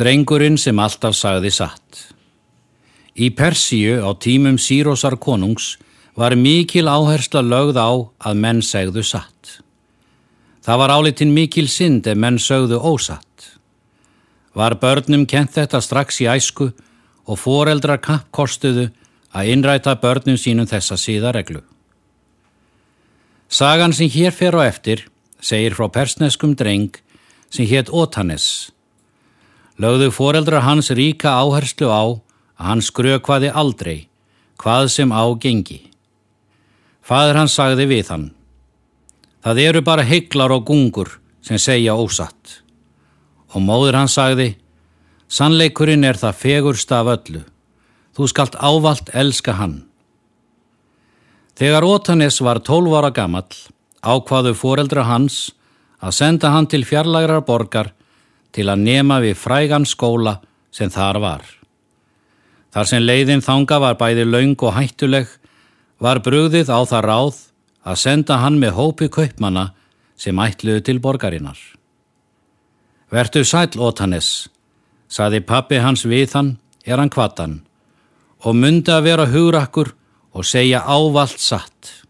Drengurinn sem alltaf sagði satt. Í Persíu á tímum Sýrósar konungs var mikil áhersla lögð á að menn segðu satt. Það var álitin mikil synd ef menn sögðu ósatt. Var börnum kent þetta strax í æsku og foreldrar kappkostuðu að innræta börnum sínum þessa síðareglu. Sagan sem hér fer á eftir segir frá persneskum dreng sem hétt Ótanes. Lögðu foreldrar hans ríka áherslu á að hann skrökvaði aldrei hvað sem á gengi. Fadur hans sagði við hann. Það eru bara hygglar og gungur sem segja ósatt. Og móður hans sagði, sannleikurinn er það fegurst af öllu. Þú skalt ávalt elska hann. Þegar Ótanes var 12 ára gammal, ákvaðu foreldra hans að senda hann til fjarlagrar borgar til að nema við frægan skóla sem þar var. Þar sem leiðin þanga var bæði laung og hættuleg var brugðið á það ráð að senda hann með hópi kaupmanna sem ætluðu til borgarinnar. Vertu sæl, Ótanes, saði pappi hans við hann, er hann kvatan, og myndi að vera hugrakkur og segja ávalt satt.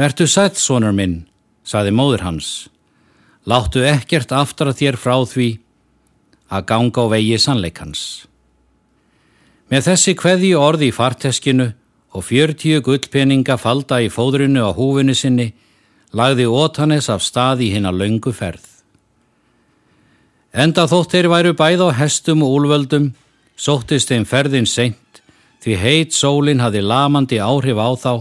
Vertu sæl, sonur minn, saði móður hans, láttu ekkert aftar að þér frá því að ganga á vegi sannleikans. Með þessi kveði orði í farteskinu og fjörtíu gullpeninga falda í fóðrunu á húfinu sinni lagði Ótanes af stað í hinn að laungu ferð. Enda þótt þeir væru bæð á hestum og úlvöldum, sóttist þeim ferðin seint því heit sólinn hafi lamandi áhrif á þá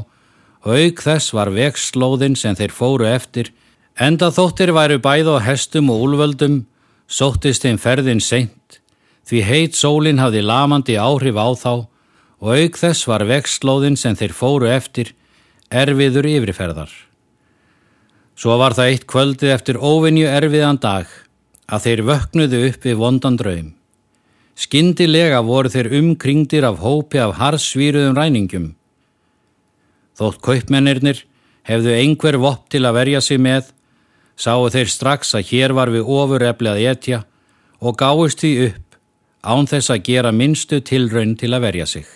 og auk þess var vekslóðin sem þeir fóru eftir, enda þótt þeir væru bæð á hestum og úlvöldum, sóttist þeim ferðin seint því heit sólinn hafði lamandi áhrif á þá og auk þess var vekslóðin sem þeir fóru eftir erfiður yfirferðar. Svo var það eitt kvöldið eftir óvinju erfiðan dag að þeir vöknuðu upp við vondan draum. Skindilega voru þeir umkringdir af hópi af harsvíruðum ræningum. Þótt kaupmennirnir hefðu einhver vopp til að verja sig með, sáu þeir strax að hér var við ofurefli að etja og gáist því upp án þess að gera minnstu tilraun til að verja sig.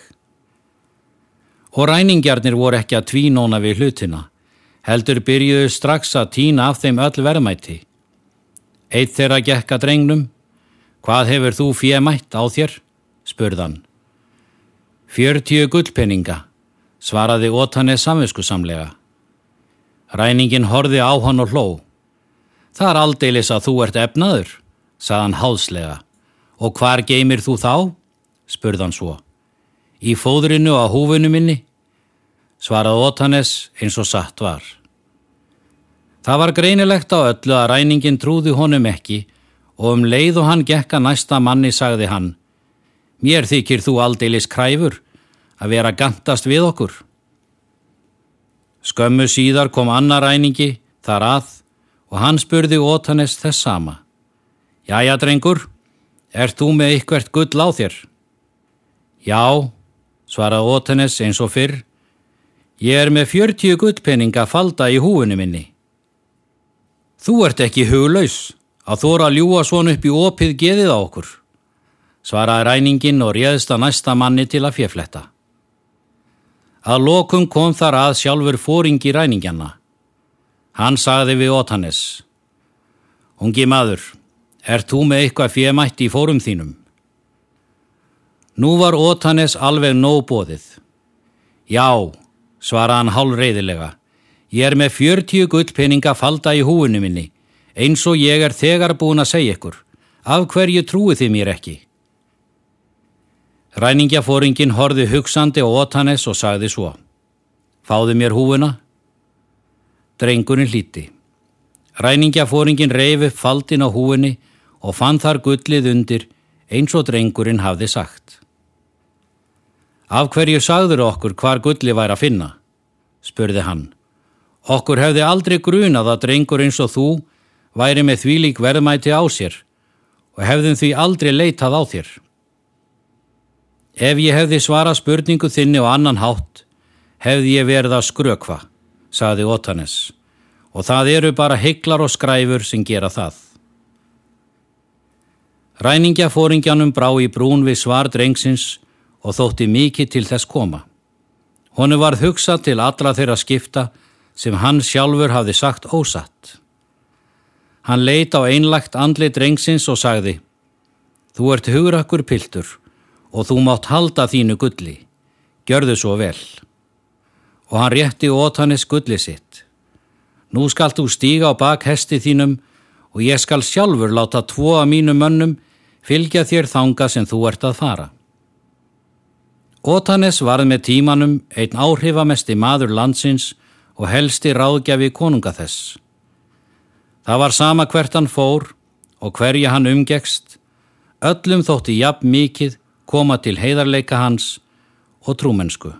Og ræningjarnir voru ekki að tvínóna við hlutina, heldur byrjuðu strax að týna af þeim öll verðmætti. Eitt þeirra gekka drengnum, hvað hefur þú fjemætt á þér? spurðan. Fjörtíu gullpenninga, svaraði Ótanes samviskusamlega. Ræningin horfi á hann og hló. Það er aldeilis að þú ert efnaður, saðan hálslega. Og hvar geymir þú þá? spurðan svo. Í fóðrinu á húfunu minni? Svarað Ótanes eins og satt var. Það var greinilegt á öllu að ræningin trúði honum ekki og um leið og hann gekka næsta manni sagði hann Mér þykir þú aldeilis kræfur að vera gantast við okkur. Skömmu síðar kom annar ræningi þar að og hann spurði Ótanes þess sama. Jæja, drengur, Er þú með ykkvert gull á þér? Já, svaraði Ótanes eins og fyrr. Ég er með fjörtíu gullpenninga falda í húinu minni. Þú ert ekki huglaus að þóra ljúa svon upp í opið geðið á okkur, svaraði ræningin og réðst að næsta manni til að fjefletta. Að lokum kom þar að sjálfur fóringi ræningjanna. Hann sagði við Ótanes. Ungi maður, Er þú með eitthvað fjemætt í fórum þínum? Nú var Ótanes alveg nóg bóðið. Já, svara hann hálf reyðilega. Ég er með fjörtíu gullpenninga falda í húinu minni, eins og ég er þegar búin að segja ykkur. Af hverju trúið þið mér ekki? Ræningjafóringin horfi hugsandi á Ótanes og sagði svo. Fáðu mér húuna? Drengurinn hlíti. Ræningjafóringin reyfi faldin á húinni og fann þar gullið undir eins og drengurinn hafði sagt. Af hverju sagður okkur hvar gulli væri að finna? spurði hann. Okkur hefði aldrei grunað að drengur eins og þú væri með þvílík verðmæti á sér og hefðum því aldrei leitað á þér. Ef ég hefði svara spurningu þinni og annan hátt, hefði ég verið að skrökva, saði Ótanes, og það eru bara hygglar og skræfur sem gera það. Ræningjafóringjanum brá í brún við svar drengsins og þótti mikið til þess koma. Honu varð hugsað til allra þeirra skipta sem hann sjálfur hafði sagt ósatt. Hann leit á einlagt andli drengsins og sagði Þú ert hugrakkur piltur og þú mátt halda þínu gulli. Gjörðu svo vel. Og hann rétti ótanis gulli sitt. Nú skalt þú stíga á bak hesti þínum og ég skal sjálfur láta tvo að mínu mönnum fylgja þér þanga sem þú ert að fara. Ótanes varð með tímanum einn áhrifamesti maður landsins og helsti ráðgjafi konunga þess. Það var sama hvert hann fór og hverja hann umgekst, öllum þótti jafn mikið koma til heiðarleika hans og trúmennsku.